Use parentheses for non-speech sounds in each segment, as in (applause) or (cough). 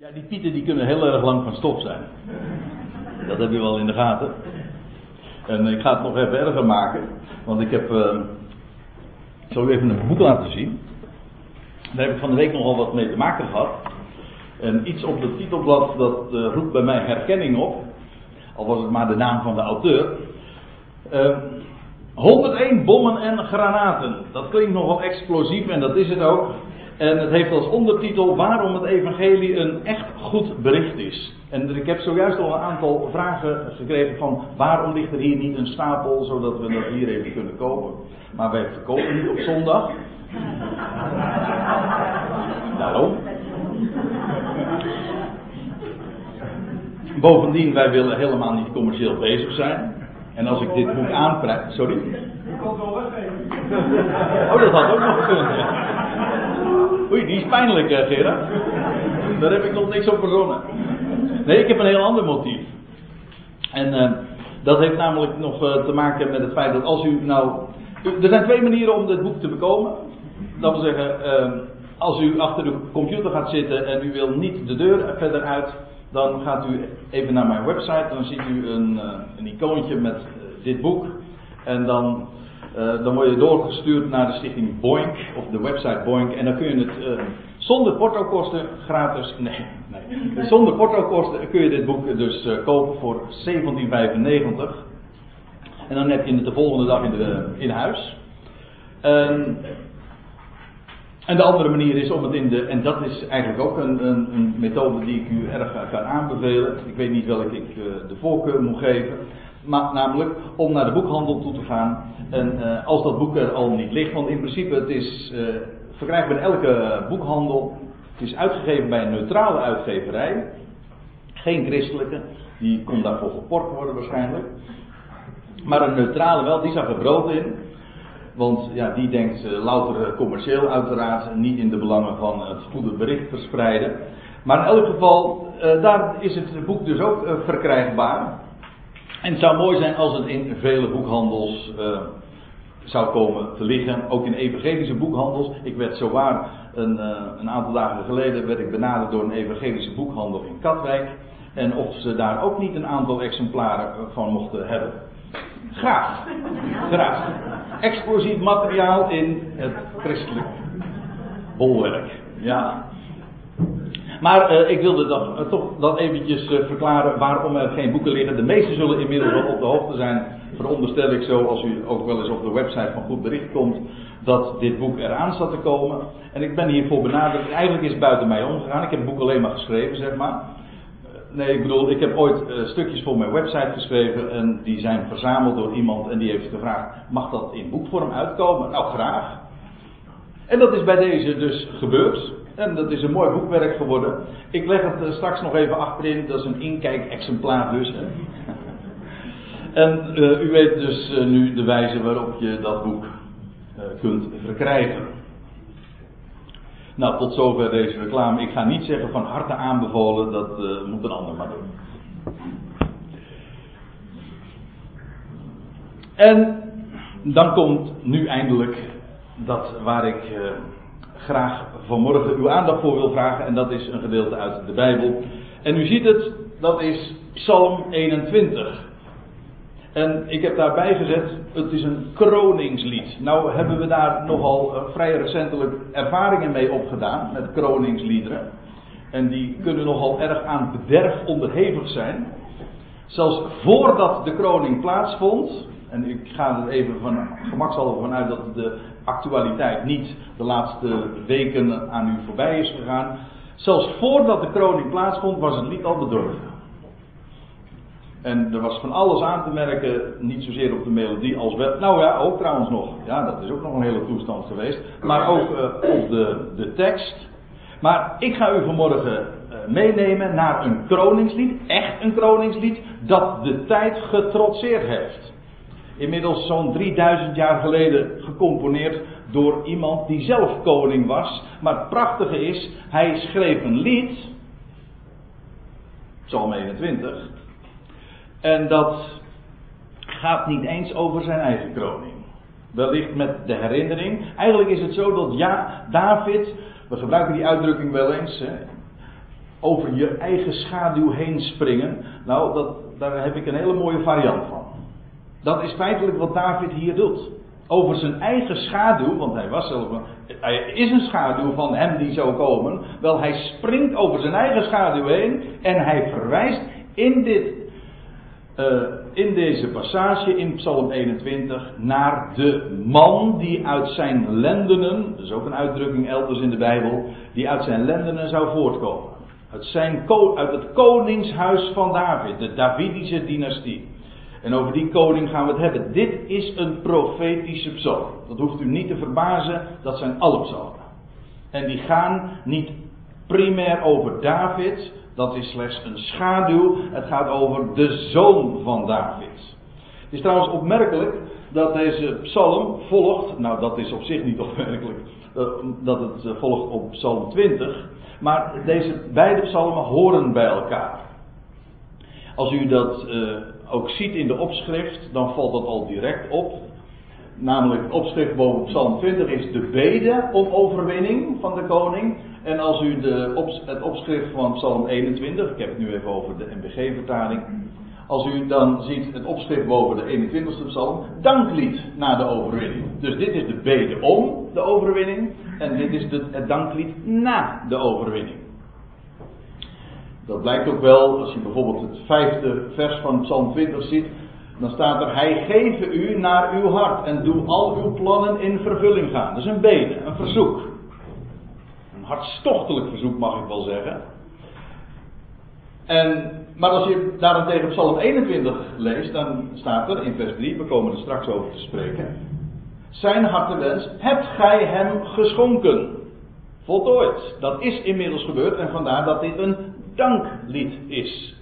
Ja, die pieten die kunnen heel erg lang van stof zijn. Dat heb je wel in de gaten. En ik ga het nog even erger maken. Want ik heb. Uh, ik zal u even een boek laten zien. Daar heb ik van de week nogal wat mee te maken gehad. En iets op het titelblad dat uh, roept bij mij herkenning op. Al was het maar de naam van de auteur. Uh, 101 bommen en granaten. Dat klinkt nogal explosief en dat is het ook. En het heeft als ondertitel waarom het evangelie een echt goed bericht is. En ik heb zojuist al een aantal vragen gekregen van waarom ligt er hier niet een stapel zodat we dat hier even kunnen kopen. Maar wij verkopen niet op zondag. Daarom. Bovendien, wij willen helemaal niet commercieel bezig zijn. En als ik dit boek aanprijs. Sorry? Je komt wel weggeven. Oh, dat had ook nog gekund. Oei, die is pijnlijk, eh, Gerard. Daar heb ik nog niks op verzonnen. Nee, ik heb een heel ander motief. En uh, dat heeft namelijk nog uh, te maken met het feit dat als u nou. Er zijn twee manieren om dit boek te bekomen. Dat wil zeggen, als u achter de computer gaat zitten en u wil niet de deur verder uit, dan gaat u even naar mijn website. Dan ziet u een, een icoontje met dit boek. En dan uh, dan word je doorgestuurd naar de stichting Boink, of de website Boink, en dan kun je het uh, zonder portokosten gratis, nee, nee, zonder portokosten kun je dit boek dus uh, kopen voor 17,95. En dan heb je het de volgende dag in, de, in huis. En, en de andere manier is om het in de, en dat is eigenlijk ook een, een, een methode die ik u erg kan aanbevelen. Ik weet niet welke ik de voorkeur moet geven. Namelijk om naar de boekhandel toe te gaan. En uh, als dat boek er al niet ligt, want in principe het is uh, verkrijgbaar in elke boekhandel. Het is uitgegeven bij een neutrale uitgeverij. Geen christelijke, die kon daarvoor geport worden waarschijnlijk. Maar een neutrale wel, die zag er brood in. Want ja, die denkt uh, louter commercieel uiteraard, niet in de belangen van het goede bericht verspreiden. Maar in elk geval, daar is het boek dus ook verkrijgbaar. En het zou mooi zijn als het in vele boekhandels uh, zou komen te liggen. Ook in evangelische boekhandels. Ik werd zowaar een, uh, een aantal dagen geleden werd ik benaderd door een evangelische boekhandel in Katwijk. En of ze daar ook niet een aantal exemplaren van mochten hebben. Graag. Graag. Explosief materiaal in het christelijk bolwerk. Ja. Maar uh, ik wilde dan, uh, toch dat eventjes uh, verklaren waarom er geen boeken liggen. De meesten zullen inmiddels wel op de hoogte zijn. Veronderstel ik zo, als u ook wel eens op de website van Goed Bericht komt, dat dit boek eraan zat te komen. En ik ben hiervoor benaderd. Eigenlijk is het buiten mij omgegaan. Ik heb het boek alleen maar geschreven, zeg maar. Nee, ik bedoel, ik heb ooit stukjes voor mijn website geschreven en die zijn verzameld door iemand en die heeft gevraagd: mag dat in boekvorm uitkomen? Nou, graag. En dat is bij deze dus gebeurd. En dat is een mooi boekwerk geworden. Ik leg het straks nog even achterin. Dat is een inkijk-exemplaar dus. Hè. (laughs) En uh, u weet dus uh, nu de wijze waarop je dat boek kunt verkrijgen. Nou, tot zover deze reclame. Ik ga niet zeggen van harte aanbevolen. Dat moet een ander maar doen. En dan komt nu eindelijk dat waar ik graag vanmorgen uw aandacht voor wil vragen. En dat is een gedeelte uit de Bijbel. En u ziet het, dat is Psalm 21. En ik heb daarbij gezet, het is een kroningslied. Nou hebben we daar nogal uh, vrij recentelijk ervaringen mee opgedaan, met kroningsliederen. En die kunnen nogal erg aan bederf onderhevig zijn. Zelfs voordat de kroning plaatsvond, en ik ga er even van gemakshalve vanuit dat de actualiteit niet de laatste weken aan u voorbij is gegaan. Zelfs voordat de kroning plaatsvond, was het lied al bedorven. En er was van alles aan te merken, niet zozeer op de melodie als wel. Nou ja, ook trouwens nog. Ja, dat is ook nog een hele toestand geweest. Maar ook uh, op de, de tekst. Maar ik ga u vanmorgen uh, meenemen naar een kroningslied, echt een kroningslied, dat de tijd getrotseerd heeft inmiddels zo'n 3000 jaar geleden gecomponeerd door iemand die zelf koning was. Maar het prachtige is, hij schreef een lied, Psalm 21, en dat gaat niet eens over zijn eigen kroning. Wellicht met de herinnering. Eigenlijk is het zo dat ja, David, we gebruiken die uitdrukking wel eens. Over je eigen schaduw heen springen. Nou, dat, daar heb ik een hele mooie variant van. Dat is feitelijk wat David hier doet. Over zijn eigen schaduw, want hij was zelf een, hij is een schaduw van hem die zou komen. Wel, hij springt over zijn eigen schaduw heen en hij verwijst in, dit, uh, in deze passage in Psalm 21 naar de man die uit zijn lendenen, dat is ook een uitdrukking elders in de Bijbel, die uit zijn lendenen zou voortkomen. Uit, zijn, uit het koningshuis van David, de Davidische dynastie. En over die koning gaan we het hebben. Dit is een profetische psalm. Dat hoeft u niet te verbazen, dat zijn alle psalmen. En die gaan niet primair over David, dat is slechts een schaduw. Het gaat over de zoon van David. Het is trouwens opmerkelijk dat deze psalm volgt, nou dat is op zich niet (laughs) opmerkelijk, eh, dat het eh, volgt op psalm 20, maar deze beide psalmen horen bij elkaar. Als u dat uh, ook ziet in de opschrift, dan valt dat al direct op. Namelijk, het opschrift boven Psalm 20 is de bede om overwinning van de koning. En als u de, het opschrift van Psalm 21, ik heb het nu even over de MBG-vertaling. Als u dan ziet het opschrift boven de 21ste psalm, danklied na de overwinning. Dus dit is de bede om de overwinning. En dit is het danklied na de overwinning. Dat blijkt ook wel als je bijvoorbeeld het vijfde vers van Psalm 20 ziet. Dan staat er: Hij geeft u naar uw hart en doe al uw plannen in vervulling gaan. Dat is een bede, een verzoek. Een hartstochtelijk verzoek mag ik wel zeggen. En, maar als je daarentegen Psalm 21 leest, dan staat er in vers 3, we komen er straks over te spreken. Zijn hartewens hebt gij hem geschonken. Voltooid. Dat is inmiddels gebeurd en vandaar dat dit een danklied is.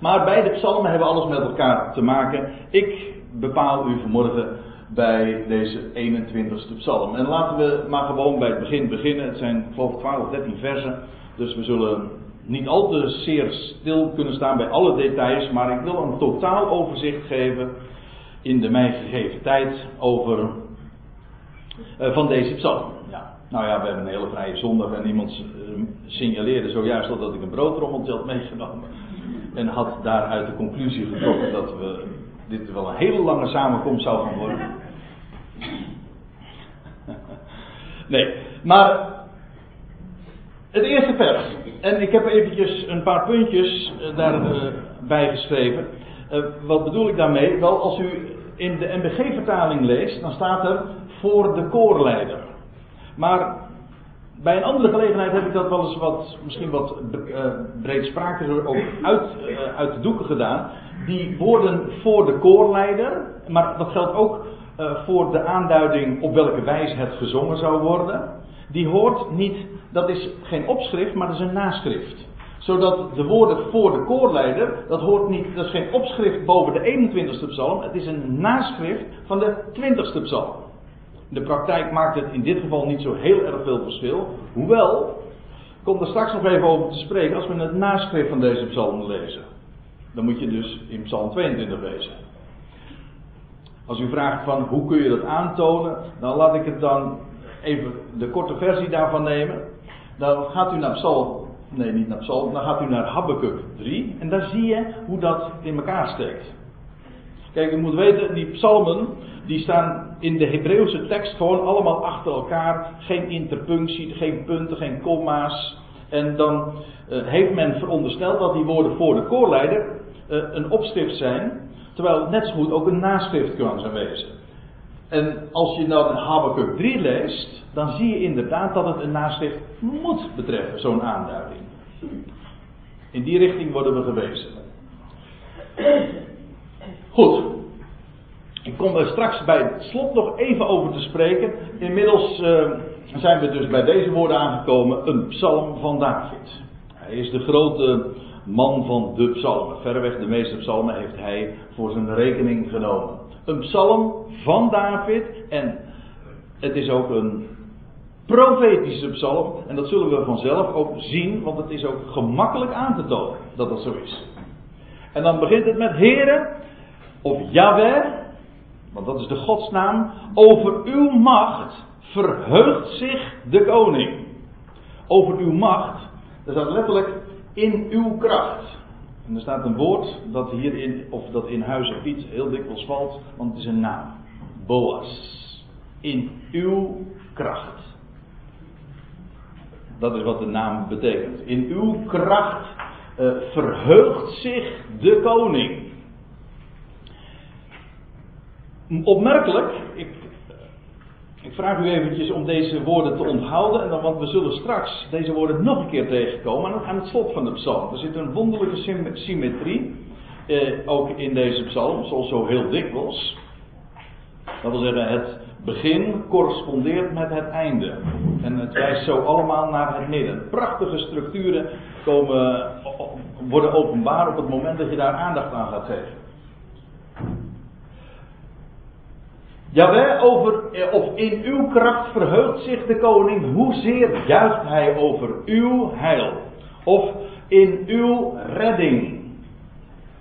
Maar beide psalmen hebben alles met elkaar te maken. Ik bepaal u vanmorgen bij deze 21ste psalm. En laten we maar gewoon bij het begin beginnen. Het zijn geloof ik 12 of 13 versen. Dus we zullen niet al te zeer stil kunnen staan bij alle details. Maar ik wil een totaal overzicht geven in de mij gegeven tijd over uh, van deze psalm. Nou ja, we hebben een hele vrije zondag en iemand uh, signaleerde zojuist al dat ik een broodrommeltje had meegenomen. En had daaruit de conclusie getrokken dat we dit wel een hele lange samenkomst zou gaan worden. (laughs) Nee, maar het eerste vers. En ik heb eventjes een paar puntjes uh, daarbij geschreven. wat bedoel ik daarmee? Wel, als u in de MBG-vertaling leest, dan staat er voor de koorleider. Maar bij een andere gelegenheid heb ik dat wel eens wat, misschien wat uh, breedsprakiger ook uit, uh, uit de doeken gedaan. Die woorden voor de koorleider, maar dat geldt ook uh, voor de aanduiding op welke wijze het gezongen zou worden. Die hoort niet, dat is geen opschrift, maar dat is een naschrift zodat de woorden voor de koorleider, dat hoort niet, dat is geen opschrift boven de 21ste psalm, het is een naschrift van de 20ste psalm. De praktijk maakt het in dit geval niet zo heel erg veel verschil, hoewel, ik kom er straks nog even over te spreken, als we het naschrift van deze psalm lezen. Dan moet je dus in psalm 22 lezen. Als u vraagt van hoe kun je dat aantonen, dan laat ik het dan even de korte versie daarvan nemen. Dan gaat u naar psalm Nee, niet naar Psalm. Dan gaat u naar Habakkuk 3. En daar zie je hoe dat in elkaar steekt. Kijk, u moet weten, die psalmen, die staan in de Hebreeuwse tekst gewoon allemaal achter elkaar. Geen interpunctie, geen punten, geen komma's. En dan uh, heeft men verondersteld dat die woorden voor de koorleider uh, een opschrift zijn. Terwijl net zo goed ook een naschrift kan zijn wezen. En als je dan Habakkuk 3 leest, dan zie je inderdaad dat het een naschrift moet betreffen, zo'n aanduiding. In die richting worden we gewezen. Goed. Ik kom er straks bij het slot nog even over te spreken. Inmiddels uh, zijn we dus bij deze woorden aangekomen. Een psalm van David. Hij is de grote man van de psalmen. Verreweg de meeste psalmen heeft hij voor zijn rekening genomen. Een psalm van David en het is ook een profetische psalm. En dat zullen we vanzelf ook zien, want het is ook gemakkelijk aan te tonen dat dat zo is. En dan begint het met Here of Yahweh, want dat is de godsnaam. Over uw macht verheugt zich de koning. Over uw macht, Er staat letterlijk in uw kracht. En er staat een woord dat hierin, of dat in Huizen Piet heel dikwijls valt, want het is een naam. Boas. In uw kracht. Dat is wat de naam betekent. In uw kracht uh, verheugt zich de koning. Opmerkelijk, ik, ik vraag u eventjes om deze woorden te onthouden, en dan, want we zullen straks deze woorden nog een keer tegenkomen aan het slot van de psalm. Er zit een wonderlijke symmetrie, eh, ook in deze psalm, zoals zo heel dikwijls. Dat wil zeggen, het begin correspondeert met het einde. En het wijst zo allemaal naar het midden. Prachtige structuren komen, worden openbaar op het moment dat je daar aandacht aan gaat geven. Jawel, over, eh, of in uw kracht verheugt zich de koning, hoezeer juicht hij over uw heil. Of in uw redding.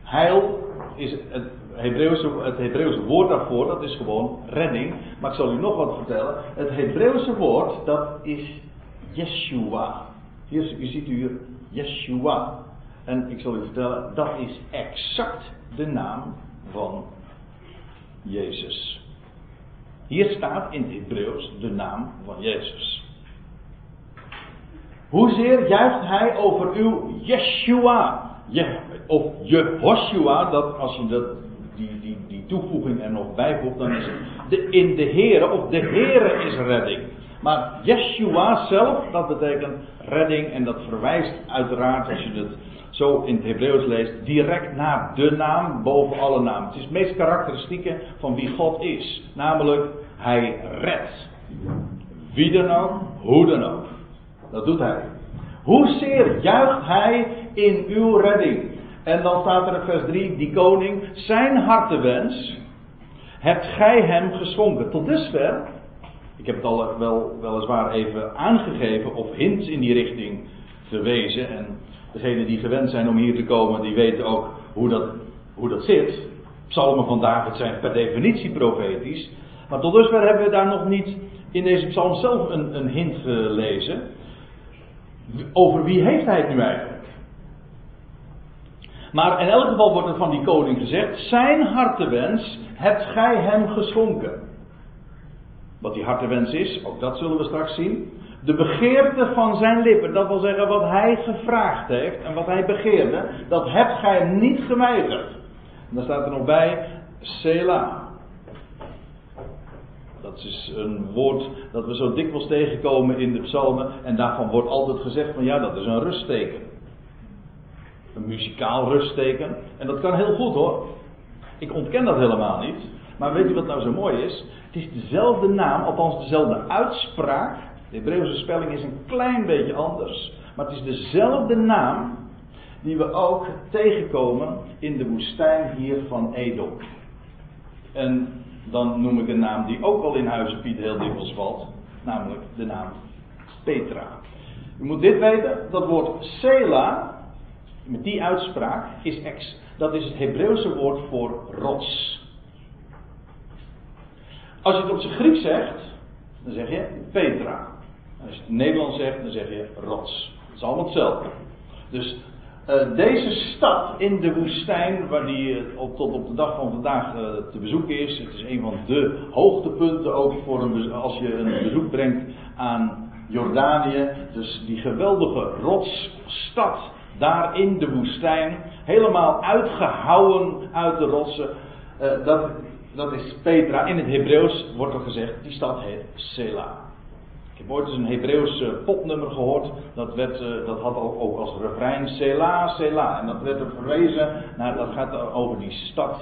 Heil is het Hebreeuwse, het Hebreeuwse woord daarvoor, dat is gewoon redding. Maar ik zal u nog wat vertellen. Het Hebreeuwse woord, dat is Yeshua. Hier, u ziet hier Yeshua. En ik zal u vertellen, dat is exact de naam van Jezus. Hier staat in het Hebreeuws de naam van Jezus. Hoezeer juicht hij over uw Yeshua? Je, of Jehoshua, dat als je dat, die, die, die toevoeging er nog bijvoegt, dan is het de, in de Here, of de Here is redding. Maar Yeshua zelf, dat betekent redding en dat verwijst uiteraard, als je het zo in het Hebreeuws leest, direct naar de naam boven alle namen. Het is het meest karakteristieke van wie God is. Namelijk, hij redt. Wie dan ook, hoe dan ook. Dat doet hij. Hoezeer juicht hij in uw redding? En dan staat er in vers 3, die koning, zijn hartewens, hebt gij hem geschonken. Tot dusver, ik heb het al wel, weliswaar even aangegeven of hints in die richting gewezen. En degenen die gewend zijn om hier te komen, die weten ook hoe dat, hoe dat zit. Psalmen van David zijn per definitie profetisch. Maar tot dusver hebben we daar nog niet in deze psalm zelf een, een hint gelezen. Over wie heeft hij het nu eigenlijk? Maar in elk geval wordt er van die koning gezegd: Zijn hartewens hebt gij hem geschonken. Wat die hartewens is, ook dat zullen we straks zien. De begeerte van zijn lippen, dat wil zeggen wat hij gevraagd heeft en wat hij begeerde, dat hebt gij niet geweigerd. En dan staat er nog bij, Selah. Dat is een woord dat we zo dikwijls tegenkomen in de psalmen. En daarvan wordt altijd gezegd van ja, dat is een rustteken. Een muzikaal rustteken. En dat kan heel goed hoor. Ik ontken dat helemaal niet. Maar weet u wat nou zo mooi is? Het is dezelfde naam, althans dezelfde uitspraak. De Hebreeuwse spelling is een klein beetje anders. Maar het is dezelfde naam die we ook tegenkomen in de woestijn hier van Edom. En dan noem ik een naam die ook al in Huizen Piet heel dikwijls valt, namelijk de naam Petra. U moet dit weten, dat woord Sela, met die uitspraak, is ex. Dat is het Hebreeuwse woord voor rots. Als je het op zijn Grieks zegt, dan zeg je Petra. Als je het Nederlands zegt, dan zeg je rots. Het is allemaal hetzelfde. Dus uh, deze stad in de woestijn, waar die uh, op, tot op de dag van vandaag uh, te bezoeken is. Het is een van de hoogtepunten ook voor een, als je een bezoek brengt aan Jordanië. Dus die geweldige rotsstad daar in de woestijn. Helemaal uitgehouwen uit de rotsen. dat, dat is Petra. In het Hebreeuws wordt er gezegd, die stad heet Sela. Ik heb ooit eens een Hebreeuws popnummer gehoord. Dat, werd, uh, dat had ook, ook als refrein Sela, Sela. En dat werd er verwezen naar, dat gaat over die stad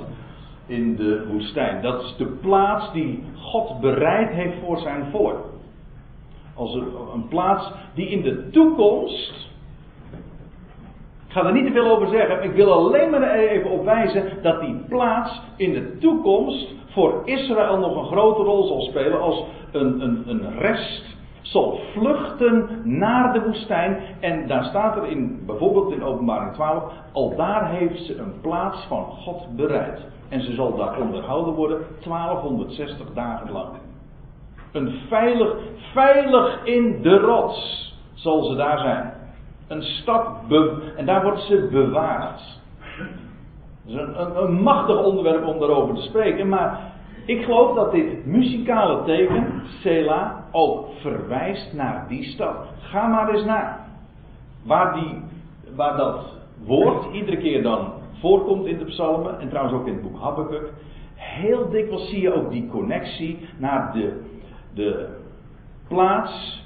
in de woestijn. Dat is de plaats die God bereid heeft voor zijn volk. Als een, een plaats die in de toekomst. Ik ga er niet te veel over zeggen. Ik wil alleen maar even op wijzen dat die plaats in de toekomst voor Israël nog een grote rol zal spelen als een, een, een rest zal vluchten naar de woestijn. En daar staat er in, bijvoorbeeld in openbaring 12, al daar heeft ze een plaats van God bereid. En ze zal daar onderhouden worden 1260 dagen lang. Een veilig, veilig in de rots zal ze daar zijn. Een stad, en daar wordt ze bewaard. Dat is een, een, een machtig onderwerp om daarover te spreken, maar ik geloof dat dit muzikale teken, Sela, ook verwijst naar die stad. Ga maar eens na. Waar, die, waar dat woord iedere keer dan voorkomt in de psalmen, en trouwens ook in het boek Habakkuk. Heel dikwijls zie je ook die connectie naar de, de plaats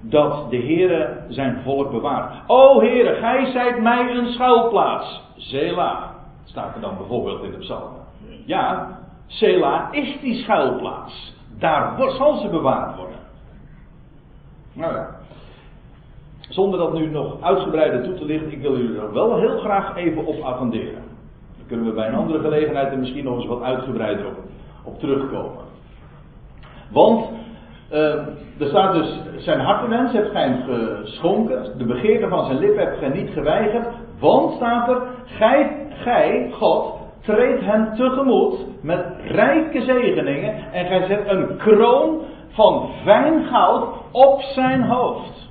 dat de Heere zijn volk bewaart. O Heere, gij zijt mij een schuilplaats. Zela, staat er dan bijvoorbeeld in de psalmen. Ja, Sela is die schuilplaats. Daar zal ze bewaard worden. Nou ja. Zonder dat nu nog uitgebreider toe te lichten, ik wil jullie er wel heel graag even op attenderen. Dan kunnen we bij een andere gelegenheid er misschien nog eens wat uitgebreider op, op terugkomen. Want uh, er staat dus, zijn hartenwens heeft gij geschonken, de begeerte van zijn lippen hebt gij niet geweigerd, want staat er, gij, gij, God, treedt hem tegemoet met rijke zegeningen en gij zet een kroon van fijn goud op zijn hoofd.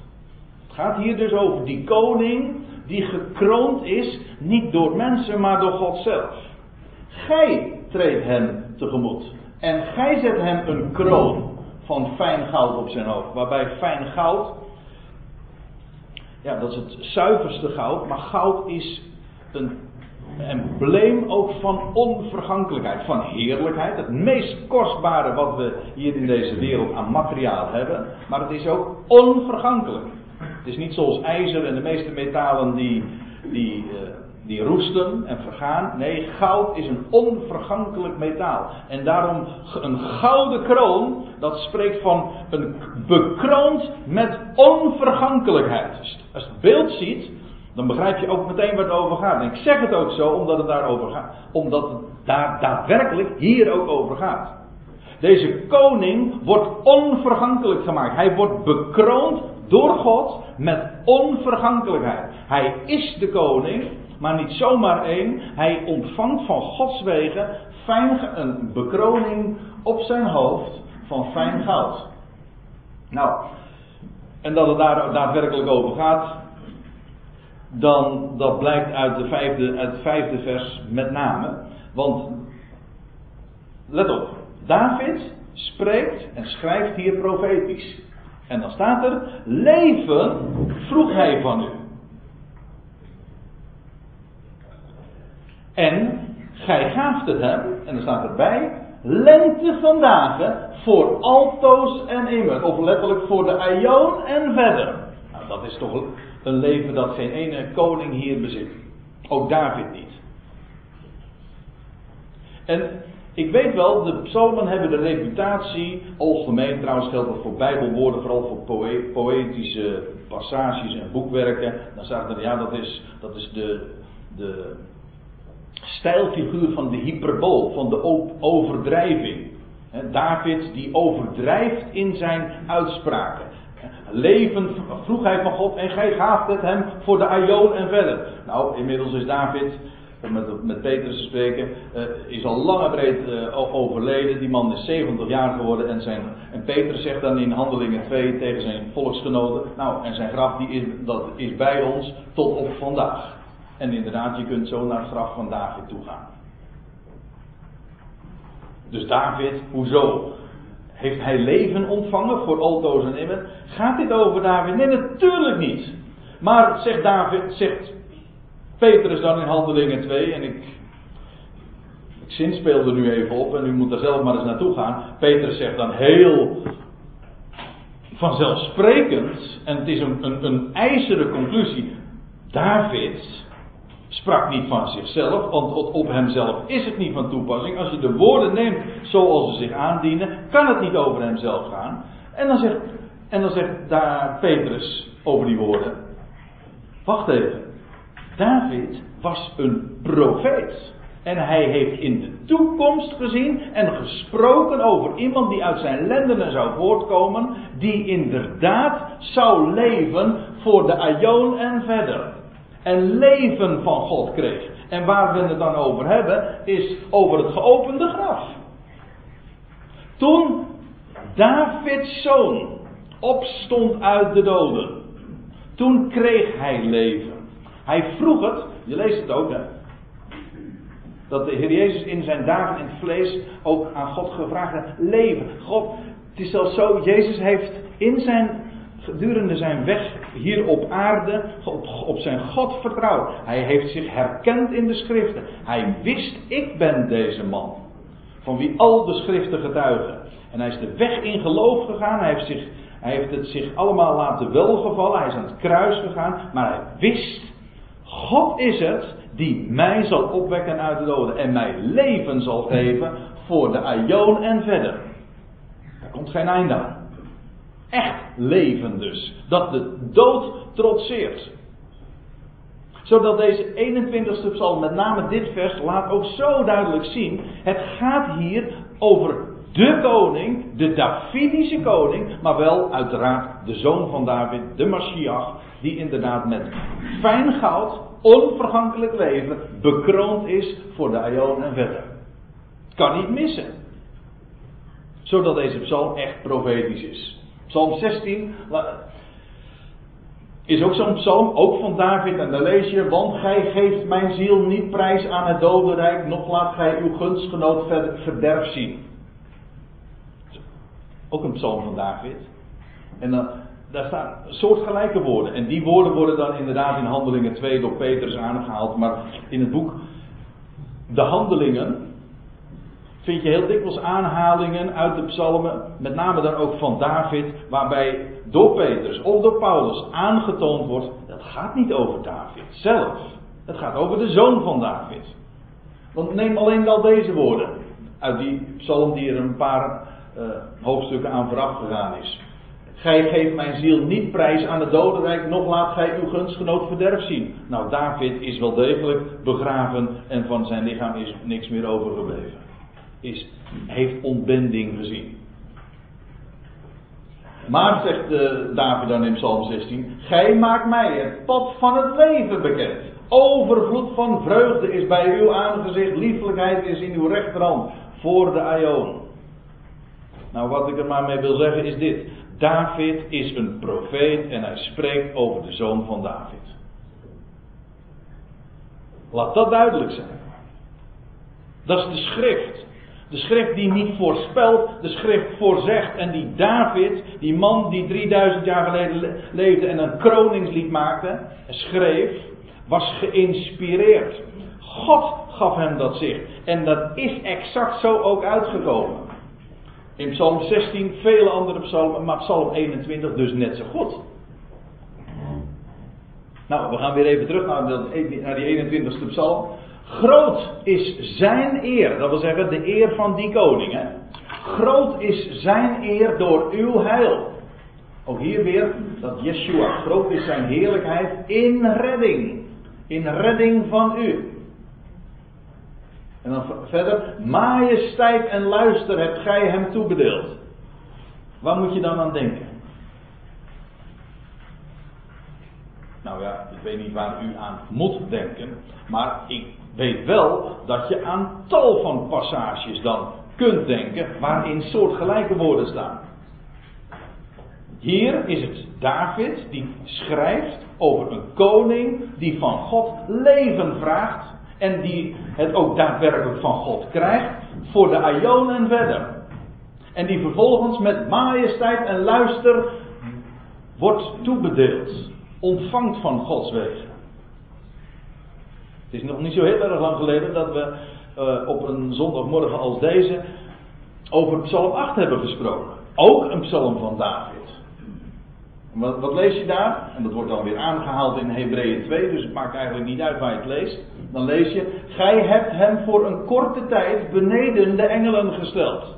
Het gaat hier dus over die koning die gekroond is, niet door mensen, maar door God zelf. Gij treedt hem tegemoet en gij zet hem een kroon van fijn goud op zijn hoofd. Waarbij fijn goud, ja, dat is het zuiverste goud, maar goud is een embleem ook van onvergankelijkheid, van heerlijkheid. Het meest kostbare wat we hier in deze wereld aan materiaal hebben. Maar het is ook onvergankelijk. Het is niet zoals ijzer en de meeste metalen die, die, uh, die roesten en vergaan. Nee, goud is een onvergankelijk metaal. En daarom een gouden kroon, dat spreekt van een bekroond met onvergankelijkheid. Als je het beeld ziet, dan begrijp je ook meteen waar het over gaat. En ik zeg het ook zo omdat het daarover gaat. Omdat het daar daadwerkelijk hier ook over gaat. Deze koning wordt onvergankelijk gemaakt. Hij wordt bekroond door God met onvergankelijkheid. Hij is de koning, maar niet zomaar één. Hij ontvangt van Gods wegen fijn, een bekroning op zijn hoofd van fijn goud. Nou, en dat het daar daadwerkelijk over gaat, dan dat blijkt uit, de vijfde, uit het vijfde vers met name. Want, let op, David spreekt en schrijft hier profetisch. En dan staat er, leven vroeg hij van u. En gij gaaft het hem, en dan staat erbij, lengte van dagen voor altoos en immer. Of letterlijk voor de aion en verder. Nou, dat is toch een leven dat geen ene koning hier bezit. Ook David niet. En ik weet wel, de psalmen hebben de reputatie, algemeen trouwens geldt dat voor bijbelwoorden, vooral voor poëtische passages en boekwerken. Dan staat er, ja dat is, dat is de, de stijlfiguur van de hyperbool, van de overdrijving. David die overdrijft in zijn uitspraken. Leven vroeg hij van God en gij gaaft het hem voor de Aion en verder. Nou, inmiddels is David, met, met Petrus te spreken, uh, is al lang en breed uh, overleden. Die man is 70 jaar geworden en, zijn, en Petrus zegt dan in Handelingen 2 tegen zijn volksgenoten, nou en zijn graf die is, dat is bij ons tot op vandaag. En inderdaad, je kunt zo naar het graf van David toe gaan. Dus David, hoezo? Heeft hij leven ontvangen voor altoos en immer? Gaat dit over David? Nee, natuurlijk niet. Maar zegt David, zegt Petrus dan in Handelingen 2, en ik, ik zinspeel er nu even op, en u moet er zelf maar eens naartoe gaan. Petrus zegt dan heel vanzelfsprekend, en het is een, een, een ijzeren conclusie. David sprak niet van zichzelf, want op hemzelf is het niet van toepassing. Als je de woorden neemt zoals ze zich aandienen, kan het niet over hemzelf gaan. En dan zegt, en dan zegt daar Petrus over die woorden: Wacht even. David was een profeet. En hij heeft in de toekomst gezien en gesproken over iemand die uit zijn lendenen zou voortkomen, die inderdaad zou leven voor de Aion en verder en leven van God kreeg. En waar we het dan over hebben, is over het geopende graf. Toen Davids zoon opstond uit de doden. Toen kreeg hij leven. Hij vroeg het, je leest het ook hè. Dat de Heer Jezus in zijn dagen in het vlees ook aan God gevraagd heeft: leven. God, het is zelfs zo, Jezus heeft in zijn, gedurende zijn weg hier op aarde, op, op zijn God vertrouwd. Hij heeft zich herkend in de schriften. Hij wist, ik ben deze man. Van wie al de schriften getuigen. En hij is de weg in geloof gegaan. Hij heeft, zich, hij heeft het zich allemaal laten welgevallen. Hij is aan het kruis gegaan. Maar hij wist, God is het die mij zal opwekken uit de doden. En mij leven zal geven voor de aion en verder. Daar komt geen einde aan. Echt leven dus. Dat de dood trotseert. Zodat deze 21ste psalm, met name dit vers, laat ook zo duidelijk zien. Het gaat hier over de koning, de Davidische koning, maar wel uiteraard de zoon van David, de Mashiach, die inderdaad met fijn goud, onvergankelijk leven, bekroond is voor de Aion en verder. Kan niet missen. Zodat deze psalm echt profetisch is. Psalm 16 is ook zo'n psalm, ook van David, en daar lees je, want gij geeft mijn ziel niet prijs aan het dodenrijk, nog laat gij uw gunstgenoot verderf zien. Ook een psalm van David. En dan, daar staan soortgelijke woorden. En die woorden worden dan inderdaad in Handelingen 2 door Petrus aangehaald. Maar in het boek De Handelingen vind je heel dikwijls aanhalingen uit de psalmen. Met name dan ook van David. Waarbij door Petrus of door Paulus aangetoond wordt. Dat gaat niet over David zelf. Het gaat over de zoon van David. Want neem alleen al deze woorden. Uit die psalm die er een paar uh, hoofdstukken aan vooraf gegaan is. Gij geeft mijn ziel niet prijs aan het dodenrijk, nog laat gij uw gunstgenoot verderf zien. Nou, David is wel degelijk begraven en van zijn lichaam is niks meer overgebleven. Is, heeft ontbending gezien. Maar, zegt uh, David dan in Psalm 16, Gij maakt mij het pad van het leven bekend. Overvloed van vreugde is bij uw aangezicht, liefelijkheid is in uw rechterhand voor de Aion. Nou, wat ik er maar mee wil zeggen is dit. David is een profeet en hij spreekt over de zoon van David. Laat dat duidelijk zijn. Dat is de schrift. De schrift die niet voorspelt, de schrift voorzegt. En die David, die man die 3000 jaar geleden leefde en een kroningslied maakte en schreef, was geïnspireerd. God gaf hem dat zicht. En dat is exact zo ook uitgekomen. In Psalm 16, vele andere psalmen, maar Psalm 21 dus net zo goed. Nou, we gaan weer even terug naar, naar die 21ste psalm. Groot is zijn eer, dat wil zeggen de eer van die koning. Groot is zijn eer door uw heil. Ook hier weer dat Yeshua, groot is zijn heerlijkheid in redding. In redding van u. En dan verder, majesteit en luister hebt gij hem toebedeeld. Waar moet je dan aan denken? Nou ja, ik weet niet waar u aan moet denken, maar ik weet wel dat je aan tal van passages dan kunt denken waarin soortgelijke woorden staan. Hier is het David die schrijft over een koning die van God leven vraagt en die het ook daadwerkelijk van God krijgt voor de Aion en verder. En die vervolgens met majesteit en luister wordt toebedeeld. Ontvangt van Gods wegen. Het is nog niet zo heel erg lang geleden dat we uh, op een zondagmorgen als deze over Psalm 8 hebben gesproken. Ook een psalm van David. Wat, wat, lees je daar? En dat wordt dan weer aangehaald in Hebreeën 2, dus het maakt eigenlijk niet uit waar je het leest. Dan lees je, gij hebt hem voor een korte tijd beneden de engelen gesteld.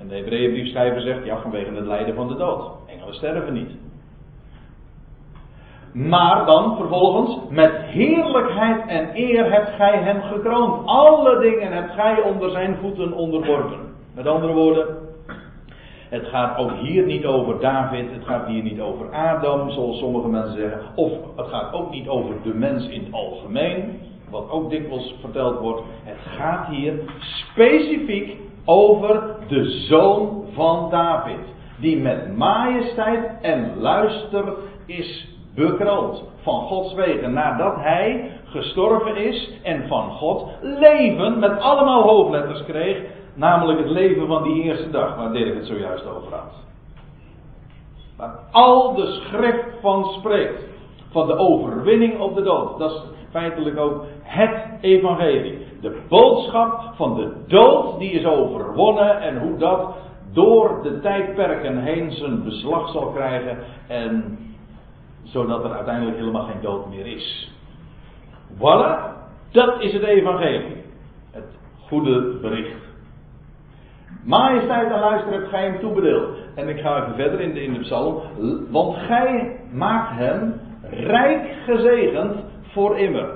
En de Hebreeënbriefschrijver zegt, ja, vanwege het lijden van de dood. Engelen sterven niet. Maar dan vervolgens, met heerlijkheid en eer hebt gij hem gekroond. Alle dingen hebt gij onder zijn voeten onderworpen. Met andere woorden, het gaat ook hier niet over David, het gaat hier niet over Adam, zoals sommige mensen zeggen. Of het gaat ook niet over de mens in het algemeen, wat ook dikwijls verteld wordt. Het gaat hier specifiek over de zoon van David. die met majesteit en luister is bekroond van Gods wegen nadat hij gestorven is en van God leven met allemaal hoofdletters kreeg, namelijk het leven van die eerste dag waar Dirk het zojuist over had. Waar al de schrift van spreekt, van de overwinning op de dood. Dat is feitelijk ook het evangelie. De boodschap van de dood die is overwonnen en hoe dat door de tijdperken heen zijn beslag zal krijgen en zodat er uiteindelijk helemaal geen dood meer is. Voilà, dat is het evangelie. Het goede bericht. Majesteit en luister hebt gij hem toebedeeld. En ik ga even verder in de, in de psalm. Want gij maakt hem rijk gezegend voor immer.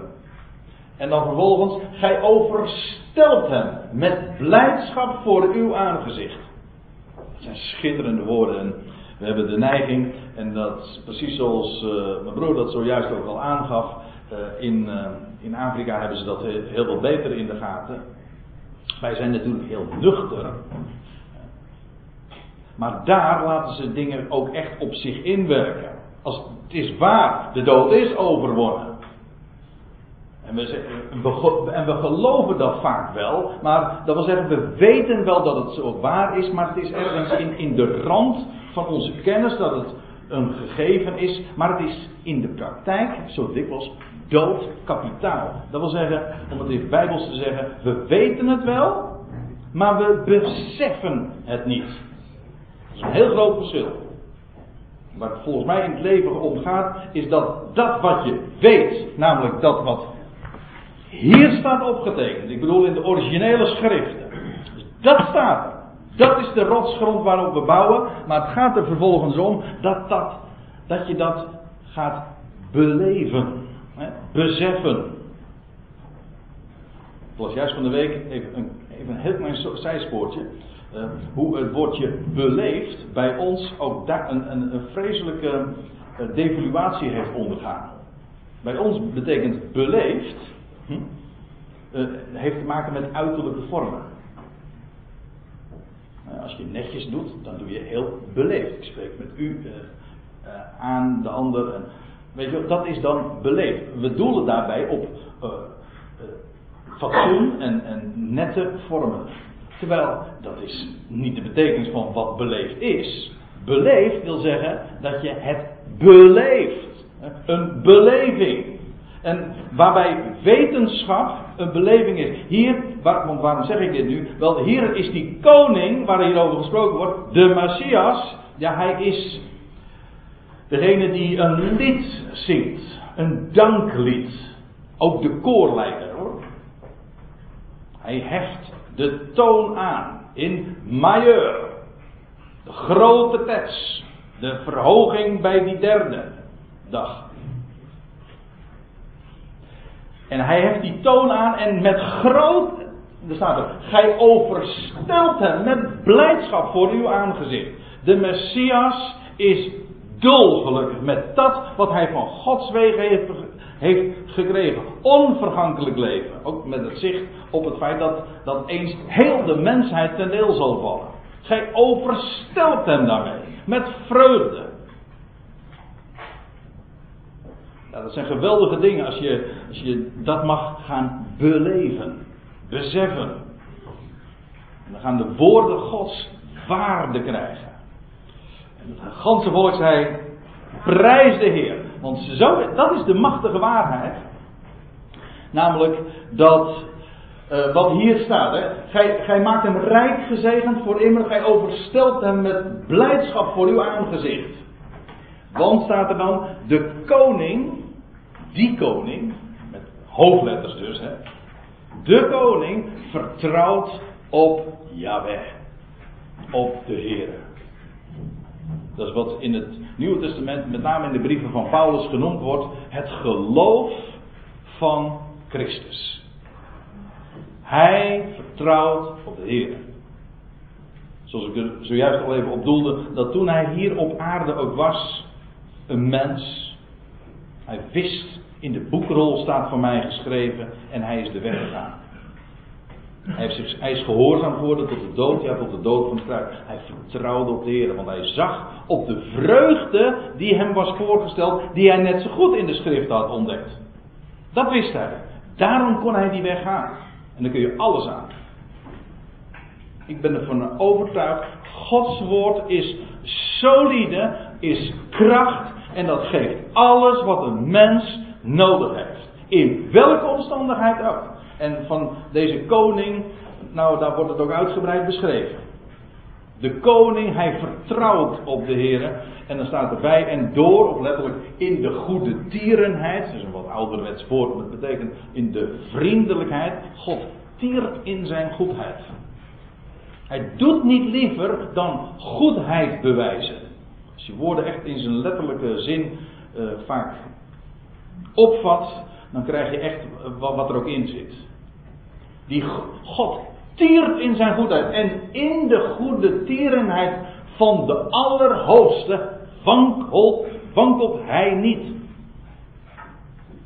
En dan vervolgens, gij overstelt hem met blijdschap voor uw aangezicht. Dat zijn schitterende woorden. We hebben de neiging, en dat is precies zoals uh, mijn broer dat zojuist ook al aangaf. Uh, in, uh, in Afrika hebben ze dat heel, wat beter in de gaten. Wij zijn natuurlijk heel nuchter. Maar daar laten ze dingen ook echt op zich inwerken. Als het is waar, de dood is overwonnen. En we, en we geloven dat vaak wel, maar dat wil zeggen, we weten wel dat het zo waar is, maar het is ergens in, in de rand van onze kennis dat het een gegeven is, maar het is in de praktijk zo dikwijls dood kapitaal. Dat wil zeggen, om het in bijbels te zeggen, we weten het wel, maar we beseffen het niet. Dat is een heel groot verschil. Het volgens mij in het leven om gaat, is dat dat wat je weet, namelijk dat wat hier staat opgetekend. Ik bedoel in de originele schriften. Dus dat staat er. Dat is de rotsgrond waarop we bouwen. Maar het gaat er vervolgens om dat, dat, dat je dat gaat beleven. Hè, beseffen. Ik las juist van de week even een, even een heel klein zijspoortje. Uh, hoe het woordje beleefd bij ons ook daar een, een, een vreselijke uh, devaluatie heeft ondergaan. Bij ons betekent beleefd hm, uh, heeft te maken met uiterlijke vormen. Uh, als je netjes doet, dan doe je heel beleefd. Ik spreek met u uh, aan de ander. En, weet je, dat is dan beleefd. We doelen daarbij op fatsoen en, en nette vormen. Terwijl dat is niet de betekenis van wat beleefd is. Beleefd wil zeggen dat je het beleeft. Een beleving. En waarbij wetenschap een beleving is. Hier, want waarom zeg ik dit nu? Wel, hier is die koning waar hier over gesproken wordt, de Messias. Ja, hij is degene die een lied zingt. Een danklied. Ook de koorleider hoor. Hij heft de toon aan in majeur. De grote tets. De verhoging bij die derde dag. En hij heeft die toon aan en met groot, er staat er, gij overstelt hem met blijdschap voor uw aangezicht. De Messias is dolgelukkig met dat wat hij van Gods wegen heeft, gekregen. Onvergankelijk leven. Ook met het zicht op het feit dat, dat eens heel de mensheid ten deel zal vallen. Gij overstelt hem daarmee. Met vreugde. Ja, dat zijn geweldige dingen als je, als je dat mag gaan beleven, beseffen. En dan gaan de woorden Gods waarde krijgen. En het ganse volk zei, prijs de Heer. Want zo, dat is de machtige waarheid. Namelijk dat, uh, wat hier staat. Hè, gij, gij maakt hem rijk gezegend voor immer. Gij overstelt hem met blijdschap voor uw aangezicht. Want staat er dan, de koning die koning, met hoofdletters dus, hè, de koning vertrouwt op Yahweh, op de Heer. Dat is wat in het Nieuwe Testament, met name in de brieven van Paulus, genoemd wordt het geloof van Christus. Hij vertrouwt op de Heer. Zoals ik er zojuist al even op doelde, dat toen hij hier op aarde ook was, een mens, hij wist in de boekrol staat voor mij geschreven en hij is de weg gegaan. Hij, hij, is gehoorzaam geworden tot de dood, ja, tot de dood van kruis. Hij vertrouwde op de Heer, want hij zag op de vreugde die hem was voorgesteld, die hij net zo goed in de schrift had ontdekt. Dat wist hij. Daarom kon hij die weg gaan. En dan kun je alles aan. Ik ben ervan overtuigd, Gods woord is solide, is kracht en dat geeft alles wat een mens nodig heeft. In welke omstandigheid ook. En van deze koning, nou daar wordt het ook uitgebreid beschreven. De koning, hij vertrouwt op de Heer. En dan staat erbij, en door, of letterlijk in de goede tierenheid. Dat is een wat ouderwets woord, maar dat betekent in de vriendelijkheid. God tiert in zijn goedheid. Hij doet niet liever dan goedheid bewijzen. Als je woorden echt in zijn letterlijke zin uh, vaak opvat, dan krijg je echt wat er ook in zit. Die God tiert in zijn goedheid. En in de goede tierenheid van de Allerhoogste wankelt, wankelt hij niet.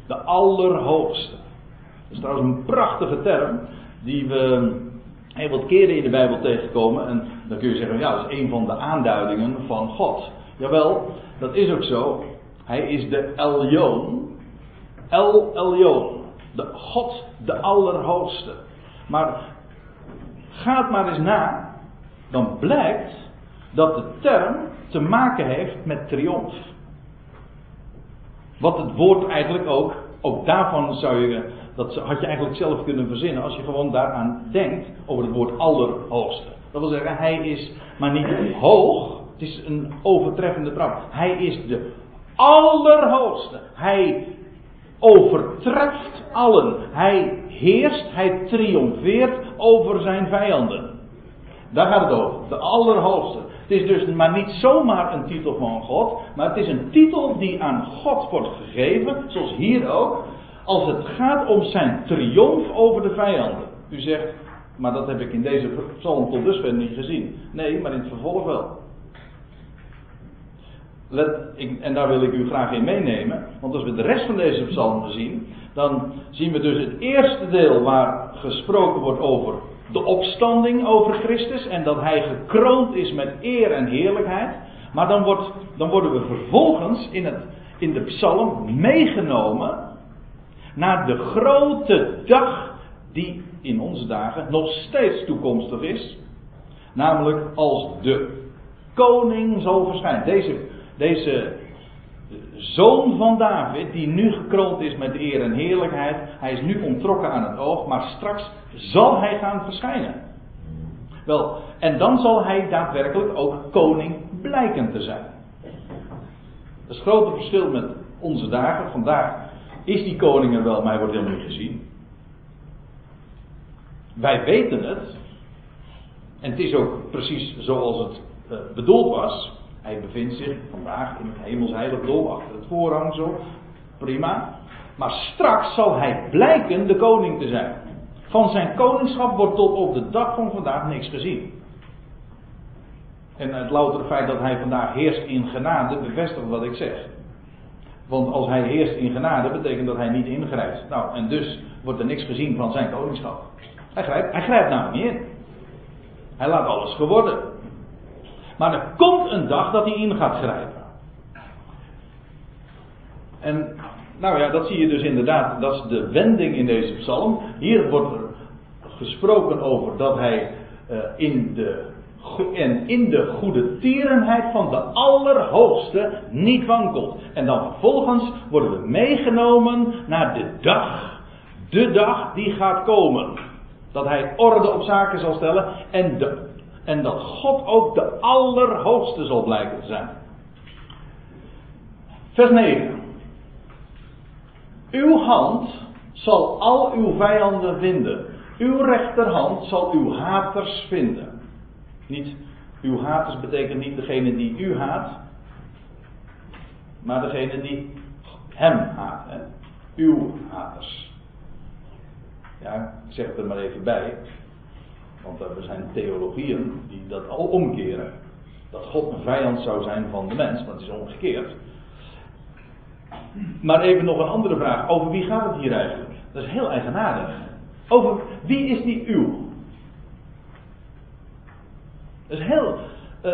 De Allerhoogste. Dat is trouwens een prachtige term die we heel wat keren in de Bijbel tegenkomen. En dan kun je zeggen, ja, dat is een van de aanduidingen van God. Jawel, dat is ook zo. Hij is de Elyon. El Elyon. De God, de Allerhoogste. Maar gaat maar eens na. Dan blijkt dat de term te maken heeft met triomf. Wat het woord eigenlijk ook, ook daarvan zou je, dat had je eigenlijk zelf kunnen verzinnen als je gewoon daaraan denkt over het woord allerhoogste. Dat wil zeggen, hij is maar niet hoog, het is een overtreffende trap. Hij is de allerhoogste. Hij overtreft allen. Hij heerst, hij triomfeert over zijn vijanden. Daar gaat het over. De Allerhoogste. Het is dus maar niet zomaar een titel van God, maar het is een titel die aan God wordt gegeven, zoals hier ook, als het gaat om zijn triomf over de vijanden. U zegt, maar dat heb ik in deze psalm tot dusver niet gezien. Nee, maar in het vervolg wel. En daar wil ik u graag in meenemen. Want als we de rest van deze psalmen zien, dan zien we dus het eerste deel waar gesproken wordt over de opstanding over Christus en dat hij gekroond is met eer en heerlijkheid. Maar dan, wordt, dan worden we vervolgens in, het, in de psalm meegenomen naar de grote dag die in onze dagen nog steeds toekomstig is. Namelijk als de koning zal verschijnen. Deze deze zoon van David, die nu gekroond is met eer en heerlijkheid, hij is nu ontrokken aan het oog, maar straks zal hij gaan verschijnen. Wel, en dan zal hij daadwerkelijk ook koning blijken te zijn. Dat is het grote verschil met onze dagen. Vandaag is die koning er wel, maar hij wordt helemaal niet gezien. Wij weten het. En het is ook precies zoals het uh, bedoeld was. Hij bevindt zich vandaag in het hemelsheiligdom achter het voorhangsel. Prima. Maar straks zal hij blijken de koning te zijn. Van zijn koningschap wordt tot op de dag van vandaag niks gezien. En het loutere feit dat hij vandaag heerst in genade bevestigt wat ik zeg. Want als hij heerst in genade betekent dat hij niet ingrijpt. Nou, en dus wordt er niks gezien van zijn koningschap. Hij grijpt, hij grijpt namelijk niet in. Hij laat alles geworden. Maar er komt een dag dat hij in gaat grijpen. En nou ja, dat zie je dus inderdaad. Dat is de wending in deze psalm. Hier wordt er gesproken over dat hij uh, in de en in de goede tierenheid van de Allerhoogste niet wankelt. En dan vervolgens worden we meegenomen naar de dag, de dag die gaat komen. Dat hij orde op zaken zal stellen en de en dat God ook de Allerhoogste zal blijken te zijn. Vers 9. Uw hand zal al uw vijanden vinden. Uw rechterhand zal uw haters vinden. Niet, uw haters betekent niet degene die u haat, maar degene die hem haat. Uw haters. Ja, ik zeg het er maar even bij. Want er zijn theologieën die dat al omkeren. Dat God een vijand zou zijn van de mens, maar het is omgekeerd. Maar even nog een andere vraag. Over wie gaat het hier eigenlijk? Dat is heel eigenaardig. Over wie is die uw? Dat is heel. eh,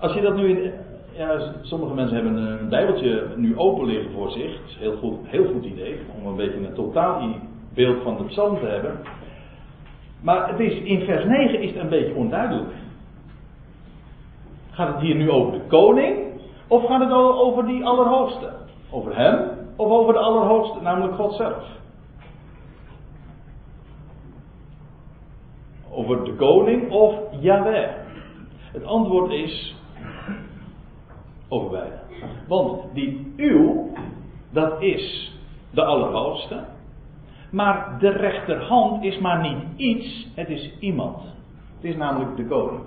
als je dat nu in. Ja, sommige mensen hebben een Bijbeltje nu open liggen voor zich. Dat is heel goed, heel goed idee. Om een beetje een totaal beeld van de psalm te hebben. Maar het is, in vers 9 is het een beetje onduidelijk. Gaat het hier nu over de koning? Of gaat het over die Allerhoogste? Over hem? Of over de Allerhoogste, namelijk God zelf? Over de koning of Yahweh? Het antwoord is over beide. Want die uw, dat is de Allerhoogste. Maar de rechterhand is maar niet iets, het is iemand. Het is namelijk de koning.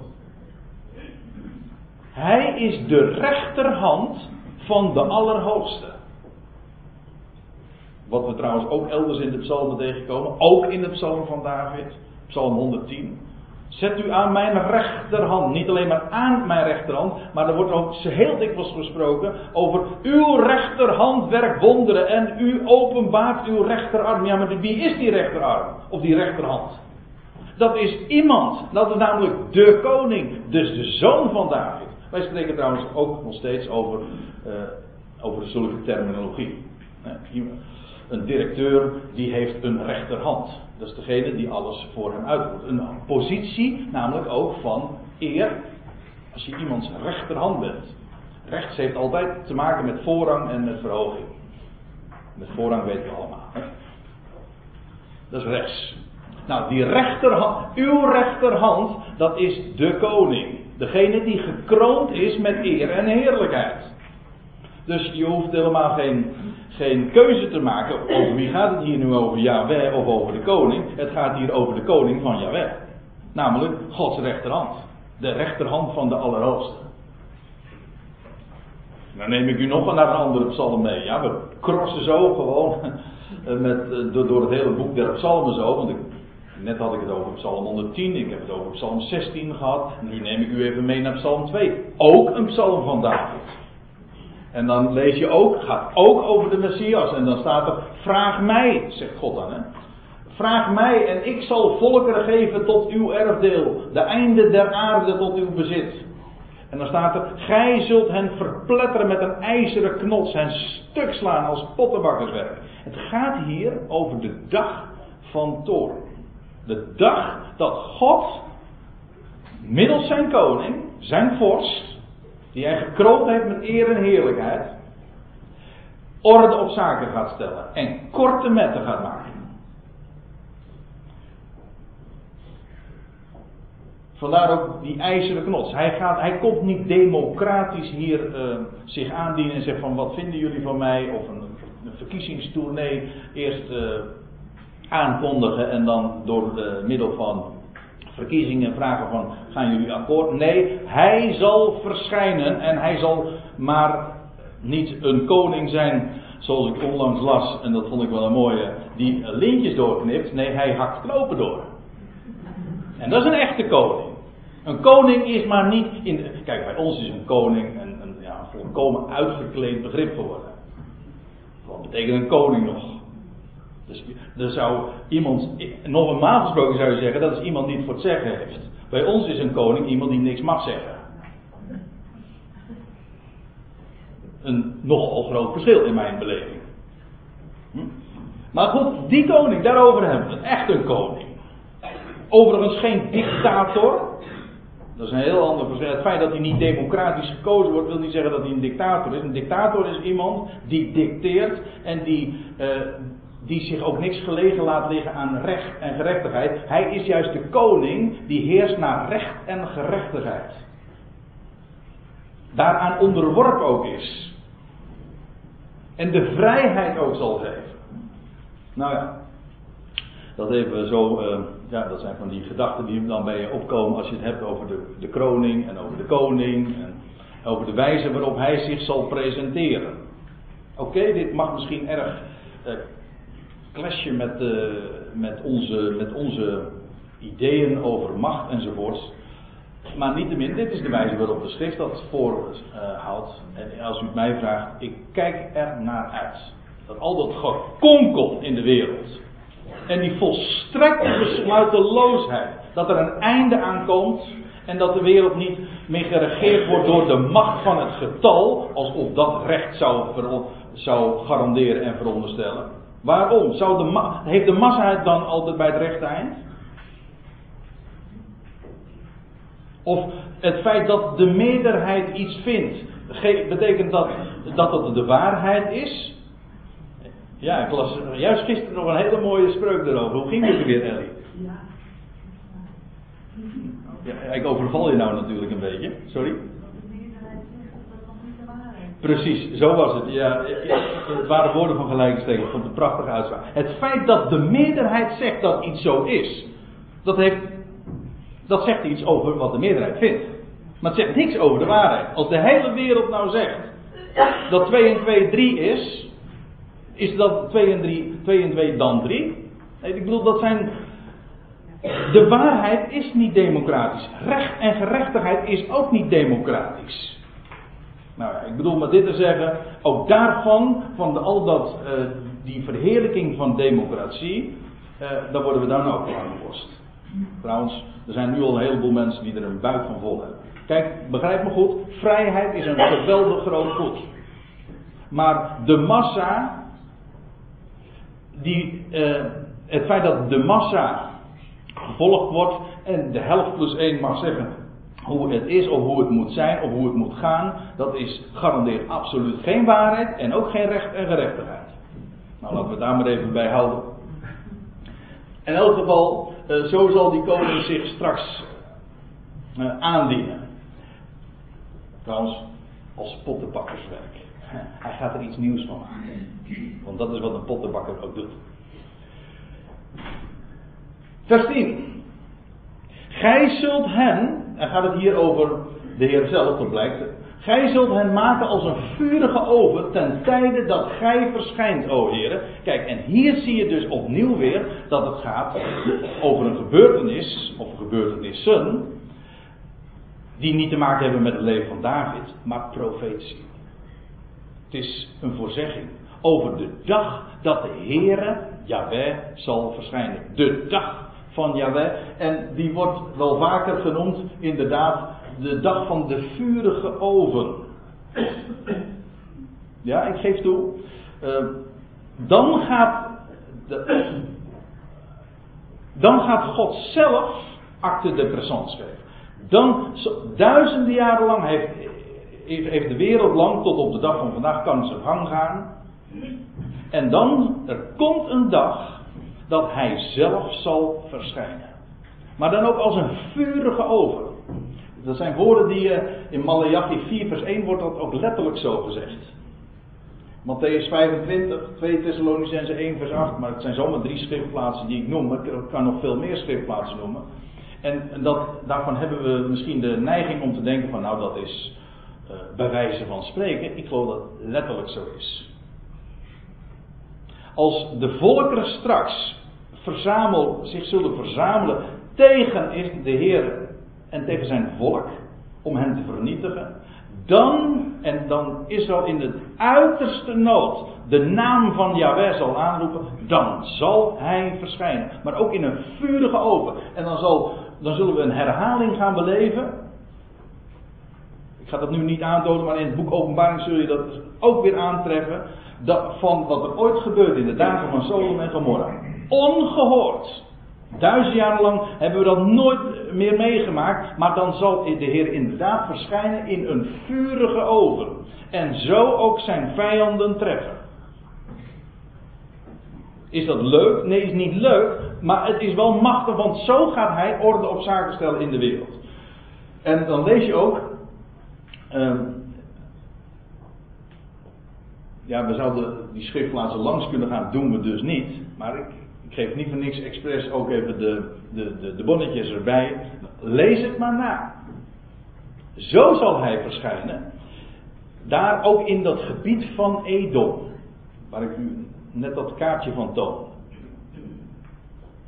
Hij is de rechterhand van de Allerhoogste. Wat we trouwens ook elders in de psalmen tegenkomen. Ook in de psalm van David. Psalm 110. Zet u aan mijn rechterhand. Niet alleen maar aan mijn rechterhand. Maar er wordt ook heel dikwijls gesproken over uw rechterhand werkt wonderen. En u openbaart uw rechterarm. Ja, maar wie is die rechterarm? Of die rechterhand? Dat is iemand. Dat is namelijk de koning. Dus de zoon van David. Wij spreken trouwens ook nog steeds over, uh, over zulke terminologie. Een directeur die heeft een rechterhand. Dat is degene die alles voor hem uitvoert. Een positie, namelijk ook van eer. Als je iemands rechterhand bent. Rechts heeft altijd te maken met voorrang en met verhoging. Met voorrang weten we allemaal. Dat is rechts. Nou, die rechterhand, uw rechterhand, dat is de koning. Degene die gekroond is met eer en heerlijkheid. Dus je hoeft helemaal geen, geen keuze te maken over wie gaat het hier nu over Yahweh of over de koning. Het gaat hier over de koning van Yahweh. Namelijk Gods rechterhand. De rechterhand van de Allerhoogste. Dan neem ik u nog naar een andere psalm mee. Ja, we crossen zo gewoon (laughs) met, door het hele boek der psalmen zo. Want net had ik het over psalm 110, ik heb het over psalm 16 gehad. Nu neem ik u even mee naar psalm 2. Ook een psalm van David. En dan lees je ook, gaat ook over de Messias. En dan staat er, vraag mij, zegt God dan. Hè? Vraag mij en ik zal volkeren geven tot uw erfdeel. De einde der aarde tot uw bezit. En dan staat er, gij zult hen verpletteren met een ijzeren knots. Hen stuk slaan als pottenbakkerswerk. Het gaat hier over de dag van toorn. De dag dat God, middels zijn koning, zijn vorst, die hij gekroond heeft met eer en heerlijkheid, orde op zaken gaat stellen en korte metten gaat maken. Vandaar ook die ijzeren knots. Hij, gaat, hij komt niet democratisch hier uh, zich aandienen en zegt van wat vinden jullie van mij of een, een verkiezingstournee eerst uh, aankondigen en dan door de middel van verkiezingen vragen van gaan jullie akkoord? Nee, hij zal verschijnen en hij zal maar niet een koning zijn zoals ik onlangs las en dat vond ik wel een mooie, die lintjes doorknipt. Nee, hij hakt knopen door. En dat is een echte koning. Een koning is maar niet in. Kijk, bij ons is een koning een, een, ja, volkomen uitgekleed begrip geworden. Wat betekent een koning nog? Dus er zou iemand, normaal gesproken zou je zeggen, dat is iemand die het voor het zeggen heeft. Bij ons is een koning iemand die niks mag zeggen. Een nogal groot verschil in mijn beleving. Hm? Maar goed, die koning, daarover hebben we het. Echt een koning. Overigens geen dictator. Dat is een heel ander verschil. Het feit dat hij niet democratisch gekozen wordt, wil niet zeggen dat hij een dictator is. Een dictator is iemand die dicteert en die, uh, die zich ook niks gelegen laat liggen aan recht en gerechtigheid. Hij is juist de koning die heerst naar recht en gerechtigheid. Daaraan onderworpen ook is. En de vrijheid ook zal geven. Nou ja, dat even zo, uh, ja, dat zijn van die gedachten die dan bij je opkomen als je het hebt over de, de kroning en over de koning en over de wijze waarop hij zich zal presenteren. Oké, dit mag misschien erg uh, clashen met, uh, met, onze, met onze ideeën over macht enzovoorts. Maar niettemin, dit is de wijze waarop de schrift dat voorhoudt. en als u het mij vraagt, ik kijk er naar uit. Dat al dat gekonkel in de wereld. En die volstrekte besluiteloosheid Dat er een einde aankomt en dat de wereld niet meer geregeerd wordt door de macht van het getal, alsof dat recht zou, zou garanderen en veronderstellen. Waarom? Zou de heeft de massa het dan altijd bij het rechte eind? Of het feit dat de meerderheid iets vindt, betekent dat dat het de waarheid is? Ja, ik las juist gisteren nog een hele mooie spreuk erover. Hoe ging het weer, Ellie? Ja, ik overval je nou natuurlijk een beetje. Sorry? Precies, zo was het. Ja, het waren woorden van gelijkstelling. Ik vond het een prachtige uitspraak. Het feit dat de meerderheid zegt dat iets zo is, dat, heeft, dat zegt iets over wat de meerderheid vindt. Maar het zegt niks over de waarheid. Als de hele wereld nou zegt dat 2 en 2 3 is, is dat 2 en 3, 2 en 2 dan 3? Nee, ik bedoel, dat zijn. De waarheid is niet democratisch. Recht en gerechtigheid is ook niet democratisch. Nou ik bedoel met dit te zeggen, ook daarvan, van de, al dat, uh, die verheerlijking van democratie, uh, daar worden we dan ook van gekost. Trouwens, er zijn nu al een heleboel mensen die er een buik van vol hebben. Kijk, begrijp me goed, vrijheid is een geweldig groot goed. Maar de massa, die, uh, het feit dat de massa gevolgd wordt en de helft plus één mag zeggen hoe het is of hoe het moet zijn of hoe het moet gaan, dat is garandeert absoluut geen waarheid en ook geen recht en gerechtigheid. Nou, laten we daar maar even bij houden. In elk geval, uh, zo zal die koning zich straks uh, aandienen. Trouwens, als pottenbakkerswerk. (laughs) Hij gaat er iets nieuws van maken. Want dat is wat een pottenbakker ook doet. Vers 10. Gij zult hen, en gaat het hier over de Heer zelf, dat blijkt. Gij zult hen maken als een vurige oven ten tijde dat gij verschijnt, o Heer. Kijk, en hier zie je dus opnieuw weer dat het gaat over een gebeurtenis, of gebeurtenissen, die niet te maken hebben met het leven van David, maar profetie. Het is een voorzegging over de dag dat de Heere, Yahweh, zal verschijnen. De dag van Yahweh. En die wordt wel vaker genoemd, inderdaad, de dag van de vurige oven. Ja, ik geef toe. Uh, dan gaat. De, dan gaat God zelf acte de présence geven. Dan, duizenden jaren lang heeft, heeft de wereld lang, tot op de dag van vandaag, kan zijn gang gaan. En dan, er komt een dag dat hij zelf zal verschijnen. Maar dan ook als een vurige oven. Dat zijn woorden die eh, in Malachi 4 vers 1 wordt dat ook letterlijk zo gezegd. Matthäus 25, 2 Thessalonicense 1 vers 8, maar het zijn zomaar drie schriftplaatsen die ik noem. Ik kan nog veel meer schriftplaatsen noemen. En, dat, daarvan hebben we misschien de neiging om te denken van nou dat is uh, bij wijze van spreken. Ik geloof dat het letterlijk zo is. Als de volkeren straks verzamel, zich zullen verzamelen tegen de Heer en tegen zijn volk, om hen te vernietigen, dan, en dan Israël in de uiterste nood de naam van Yahweh zal aanroepen, dan zal hij verschijnen. Maar ook in een vurige oven. En dan, zal, dan zullen we een herhaling gaan beleven. Ik ga dat nu niet aantonen, maar in het boek Openbaring zul je dat ook weer aantreffen. Dat, van wat er ooit gebeurde in de dagen van Sodom en Gomorra ongehoord. Duizend jaren lang hebben we dat nooit meer meegemaakt. Maar dan zal de Heer inderdaad verschijnen in een vurige oven. En zo ook zijn vijanden treffen. Is dat leuk? Nee, is niet leuk. Maar het is wel machtig, want zo gaat hij orde op zaken stellen in de wereld. En dan lees je ook. Uh, ja, we zouden die schriftplaatsen langs kunnen gaan, doen we dus niet. Maar ik, ik geef niet voor niks expres ook even de, de, de, de bonnetjes erbij. Lees het maar na. Zo zal hij verschijnen. Daar ook in dat gebied van Edom. Waar ik u net dat kaartje van toon.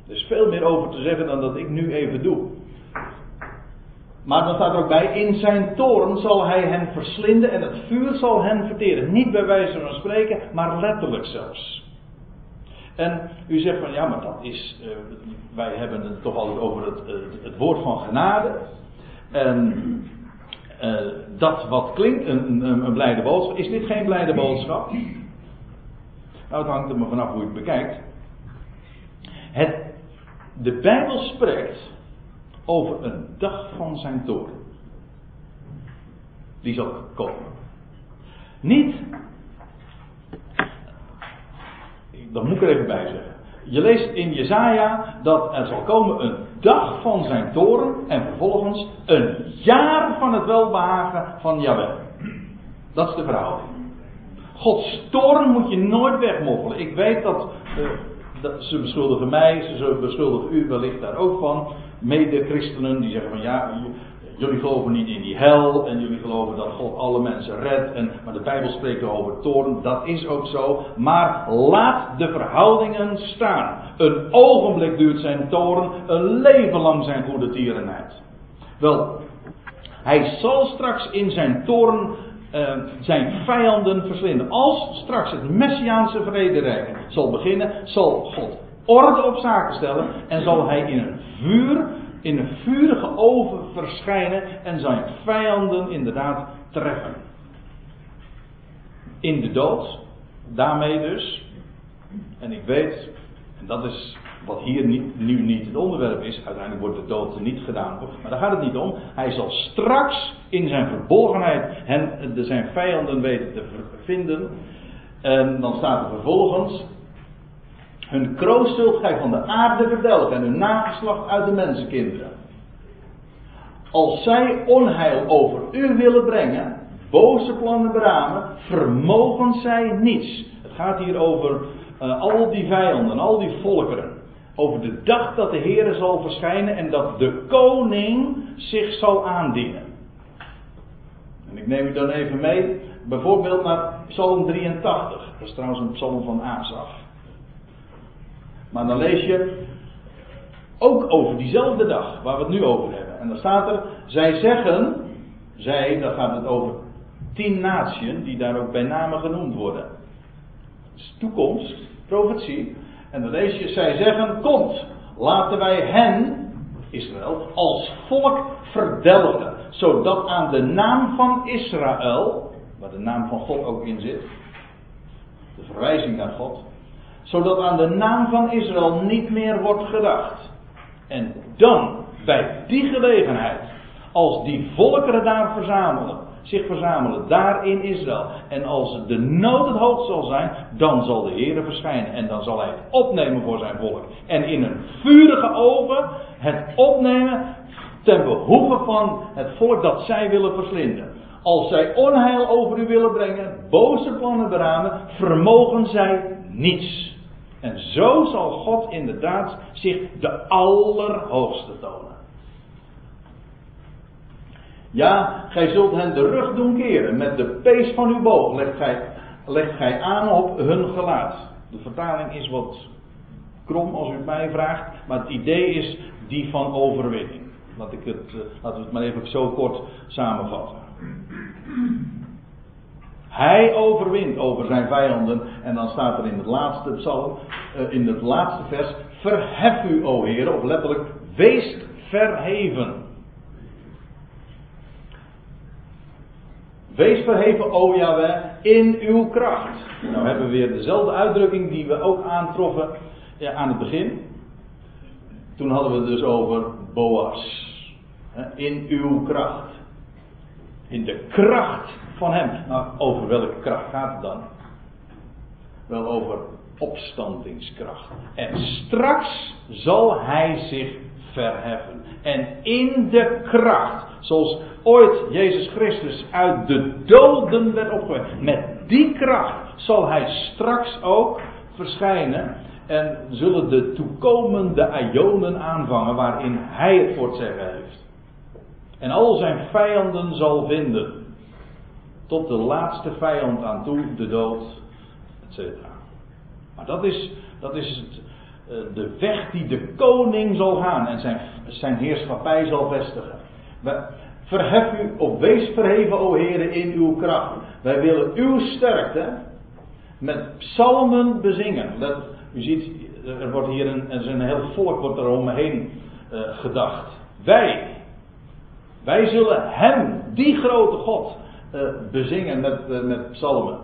Er is veel meer over te zeggen dan dat ik nu even doe. Maar dan staat er ook bij, in zijn toren zal hij hen verslinden en het vuur zal hen verteren. Niet bij wijze van spreken, maar letterlijk zelfs. En u zegt van ja, maar dat is, uh, wij hebben het toch altijd over het, uh, het woord van genade. En uh, dat wat klinkt een, een, een, blijde boodschap, is dit geen blijde boodschap? Nou, het hangt er maar vanaf hoe je het bekijkt. Het, de Bijbel spreekt over een dag van zijn toren. Die zal komen. Niet dat moet ik er even bij zeggen. Je leest in Jezaja dat er zal komen een dag van zijn toren en vervolgens een jaar van het welbehagen van Jahweh. Dat is de verhouding. Gods toren moet je nooit wegmoffelen. Ik weet dat, uh, dat ze beschuldigen mij, ze beschuldigen u wellicht daar ook van. Mede-christenen die zeggen van ja, Jullie geloven niet in die hel en jullie geloven dat God alle mensen redt. En, maar de Bijbel spreekt over toorn, dat is ook zo. Maar laat de verhoudingen staan. Een ogenblik duurt zijn toorn, een leven lang zijn goede tierenheid. Wel, hij zal straks in zijn toorn uh, zijn vijanden verslinden. Als straks het Messiaanse vrederijk zal beginnen, zal God orde op zaken stellen en zal hij in een vuur in een vurige oven verschijnen en zijn vijanden inderdaad treffen. In de dood, daarmee dus. En ik weet, en dat is wat hier niet, nu niet het onderwerp is, uiteindelijk wordt de dood niet gedaan, maar daar gaat het niet om. Hij zal straks in zijn verborgenheid hen, de, zijn vijanden weten te vinden. En dan staat er vervolgens, hun kroost zult gij van de aarde verdelgen en hun nageslacht uit de mensenkinderen. Als zij onheil over u willen brengen, boze plannen beramen, vermogen zij niets. Het gaat hier over uh, al die vijanden, al die volkeren. Over de dag dat de Heer zal verschijnen en dat de koning zich zal aandienen. En ik neem u dan even mee, bijvoorbeeld naar Psalm 83. Dat is trouwens een psalm van Asaf. Maar dan lees je ook over diezelfde dag waar we het nu over hebben. En dan staat er, zij zeggen, zij, dan gaat het over tien naties die daar ook bij name genoemd worden. is toekomst, profetie. En dan lees je, zij zeggen, komt, laten wij hen, Israël, als volk verdelgen. Zodat aan de naam van Israël, waar de naam van God ook in zit, de verwijzing naar God, zodat aan de naam van Israël niet meer wordt gedacht. En dan, bij die gelegenheid, als die volkeren daar verzamelen, zich verzamelen, daar in Israël, en als de nood het hoogst zal zijn, dan zal de Heer verschijnen en dan zal hij het opnemen voor zijn volk. En in een vurige oven het opnemen ten behoeve van het volk dat zij willen verslinden. Als zij onheil over u willen brengen, boze plannen beramen, vermogen zij niets. En zo zal God inderdaad zich de Allerhoogste tonen. Ja, gij zult hen de rug doen keren. Met de pees van uw boog legt gij, legt gij aan op hun gelaat. De vertaling is wat krom als u het mij vraagt. Maar het idee is die van overwinning. Laat ik het, uh, laten we het maar even zo kort samenvatten. Hij overwint over zijn vijanden. En dan staat er in het laatste psalm, uh, in het laatste vers, verhef u, o Heer, of letterlijk, wees verheven. Wees verheven, o Yahweh, in uw kracht. Nou hebben we weer dezelfde uitdrukking die we ook aantroffen aan het begin. Toen hadden we het dus over Boas. In uw kracht. In de kracht van hem. Nou, over welke kracht gaat het dan? Wel over opstandingskracht. En straks zal hij zich verheffen. En in de kracht, zoals ooit Jezus Christus uit de doden werd opgewekt, met die kracht zal hij straks ook verschijnen. En zullen de toekomende aionen aanvangen waarin hij het voor zeggen heeft. En al zijn vijanden zal vinden tot de laatste vijand aan toe, de dood, etc. Maar dat is, dat is het, uh, de weg die de koning zal gaan en zijn, zijn heerschappij zal vestigen. Verhef u of wees verheven, o Heer, in uw kracht. Wij willen uw sterkte met psalmen bezingen. Dat, U ziet, er wordt hier een, er is heel volk wordt er omheen uh, gedacht. Wij, wij zullen Hem, die grote God, bezingen met, uh, met psalmen.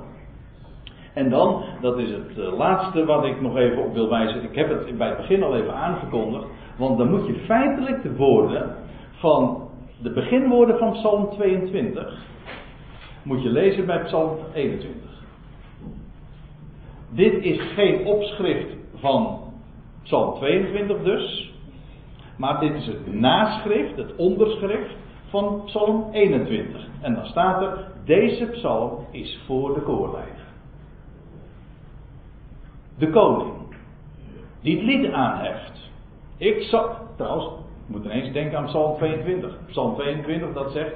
En dan, dat is het laatste wat ik nog even op wil wijzen. Ik heb het bij het begin al even aangekondigd. Want dan moet je feitelijk de woorden van de beginwoorden van Psalm 22 moet je lezen bij Psalm 21. Dit is geen opschrift van Psalm 22 dus, maar dit is het naschrift, het onderschrift van Psalm 21. En dan staat er, deze psalm is voor de koorleider. De koning, die het lied aanheft. Ik zal, trouwens, ik moet ineens denken aan Psalm 22. Psalm 22 dat zegt,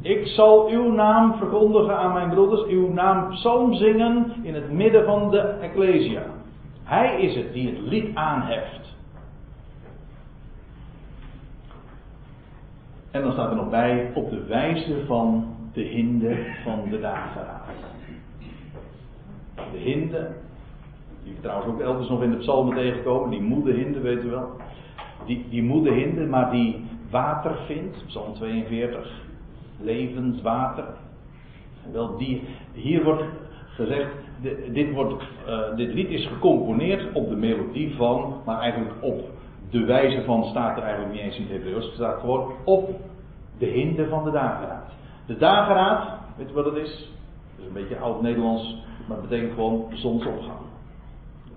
ik zal uw naam verkondigen aan mijn broeders, uw naam psalm zingen in het midden van de Ecclesia. Hij is het die het lied aanheft. En dan staat er nog bij, op de wijze van de hinde van de dageraad. De hinde, die we trouwens ook elders nog in de psalmen tegenkomen, die moede hinde, weet u wel. Die, die moede hinde, maar die water vindt, psalm 42 levend water. Wel, die, hier wordt gezegd, dit, wordt, uh, dit lied is gecomponeerd op de melodie van, maar eigenlijk op de wijze van, staat er eigenlijk niet eens in het Hebreeuws, het staat gewoon op de hinde van de dageraad. De dageraad, weet je wat het is? Het is een beetje oud-Nederlands, maar het betekent gewoon zonsopgang.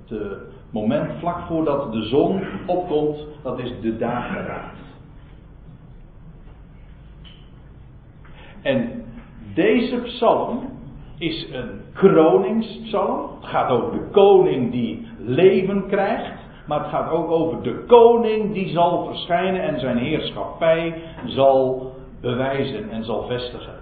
Het uh, moment vlak voordat de zon opkomt, dat is de dageraad. En deze psalm is een kroningspsalm. Het gaat over de koning die leven krijgt. Maar het gaat ook over de koning die zal verschijnen en zijn heerschappij zal bewijzen en zal vestigen.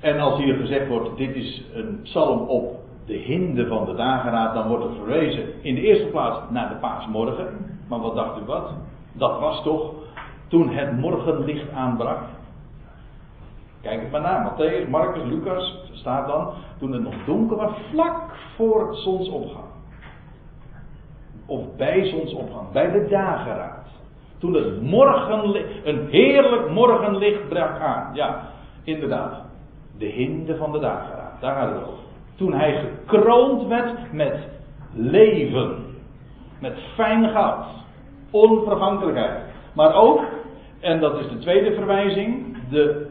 En als hier gezegd wordt, dit is een psalm op de hinde van de dageraad, dan wordt het verwezen in de eerste plaats naar de paasmorgen. Maar wat dacht u wat? Dat was toch toen het morgenlicht aanbrak. Kijk het maar na. Matthäus, Marcus, Lucas staat dan. Toen het nog donker was, vlak voor zonsopgang. Of bij zonsopgang, bij de dageraad. Toen het morgenlicht, een heerlijk morgenlicht brak aan. Ja, inderdaad. De hinde van de dageraad. Daar gaat het over. Toen hij gekroond werd met leven. Met fijn goud. Onvergankelijkheid. Maar ook, en dat is de tweede verwijzing, de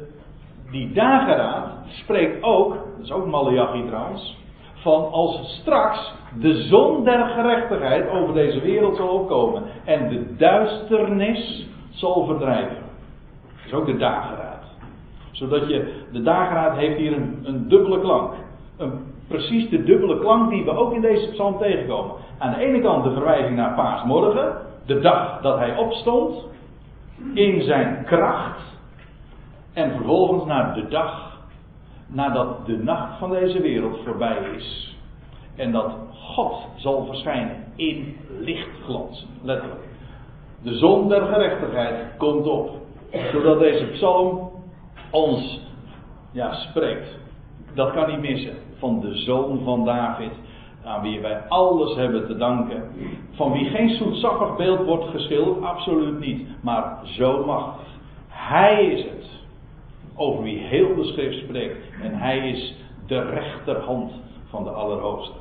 die dageraad spreekt ook, dat is ook Malachi trouwens, van als straks de zon der gerechtigheid over deze wereld zal opkomen en de duisternis zal verdrijven. Dat is ook de dageraad. Zodat je, de dageraad heeft hier een, een dubbele klank. Een, precies de dubbele klank die we ook in deze psalm tegenkomen. Aan de ene kant de verwijzing naar paasmorgen, de dag dat hij opstond, in zijn kracht, en vervolgens naar de dag, nadat de nacht van deze wereld voorbij is. En dat God zal verschijnen in lichtglans. Letterlijk. De zon der gerechtigheid komt op. Zodat deze psalm ons ja, spreekt. Dat kan niet missen. Van de zoon van David. Aan wie wij alles hebben te danken. Van wie geen zoetsappig beeld wordt geschilderd. Absoluut niet. Maar zo machtig. Hij is het over wie heel de schrift spreekt. En hij is de rechterhand van de Allerhoogste.